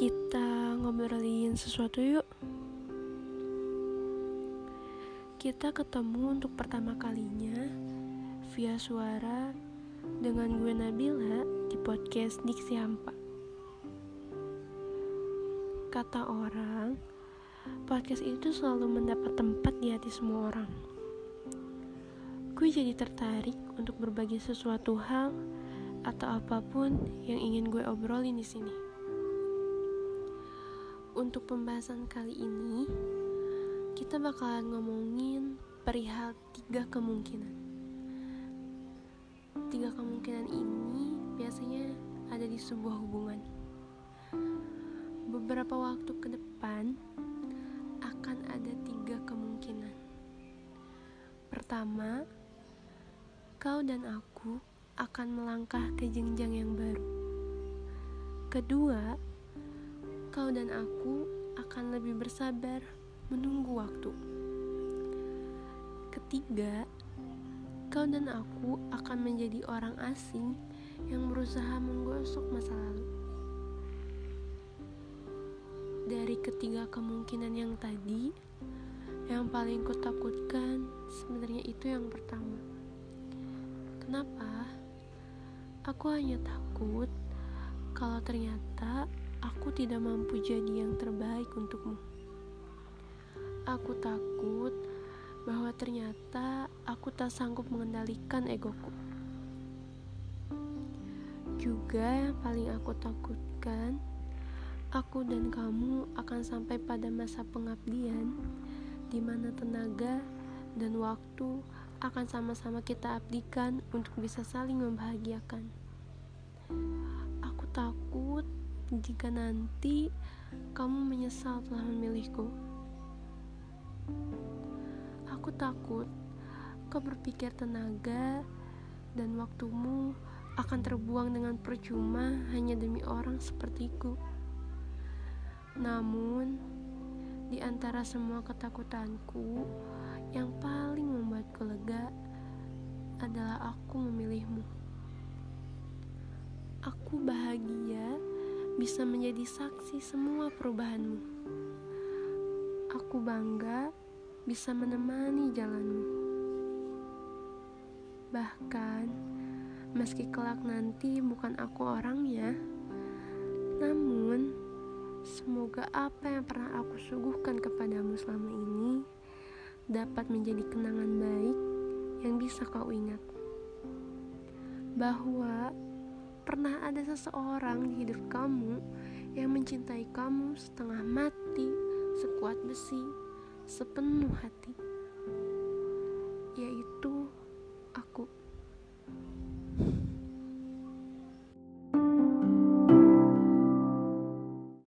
Kita ngobrolin sesuatu yuk. Kita ketemu untuk pertama kalinya via suara dengan gue Nabila di podcast Diksi Hampa. Kata orang, podcast itu selalu mendapat tempat di hati semua orang. Gue jadi tertarik untuk berbagi sesuatu hal atau apa pun yang ingin gue obrolin di sini. Untuk pembahasan kali ini, kita bakalan ngomongin perihal tiga kemungkinan. Tiga kemungkinan ini biasanya ada di sebuah hubungan. Beberapa waktu ke depan akan ada tiga kemungkinan. Pertama, kau dan aku akan melangkah ke jenjang yang baru. Kedua, kau dan aku akan lebih bersabar menunggu waktu. Ketiga, kau dan aku akan menjadi orang asing yang berusaha menggosok masa lalu. Dari ketiga kemungkinan yang tadi, yang paling kutakutkan sebenarnya itu yang pertama Kenapa? Aku hanya takut kalau ternyata aku tidak mampu jadi yang terbaik untukmu. Aku takut bahwa ternyata aku tak sanggup mengendalikan egoku. Juga yang paling aku takutkan, aku dan kamu akan sampai pada masa pengabdian di mana tenaga dan waktu akan sama-sama kita abdikan untuk bisa saling membahagiakan. Aku takut jika nanti kamu menyesal telah memilihku. Aku takut kau berpikir tenaga dan waktumu akan terbuang dengan percuma hanya demi orang sepertiku. Namun, di antara semua ketakutanku, yang paling membuatku lega adalah aku memilihmu. Aku bahagia bisa menjadi saksi semua perubahanmu. Aku bangga bisa menemani jalanmu. Bahkan, meski kelak nanti bukan aku orangnya, namun semoga apa yang pernah aku suguhkan kepadamu selama ini dapat menjadi kenangan baik yang bisa kau ingat. Bahwa pernah ada seseorang di hidup kamu yang mencintai kamu setengah mati, sekuat besi, sepenuh hati, yaitu aku.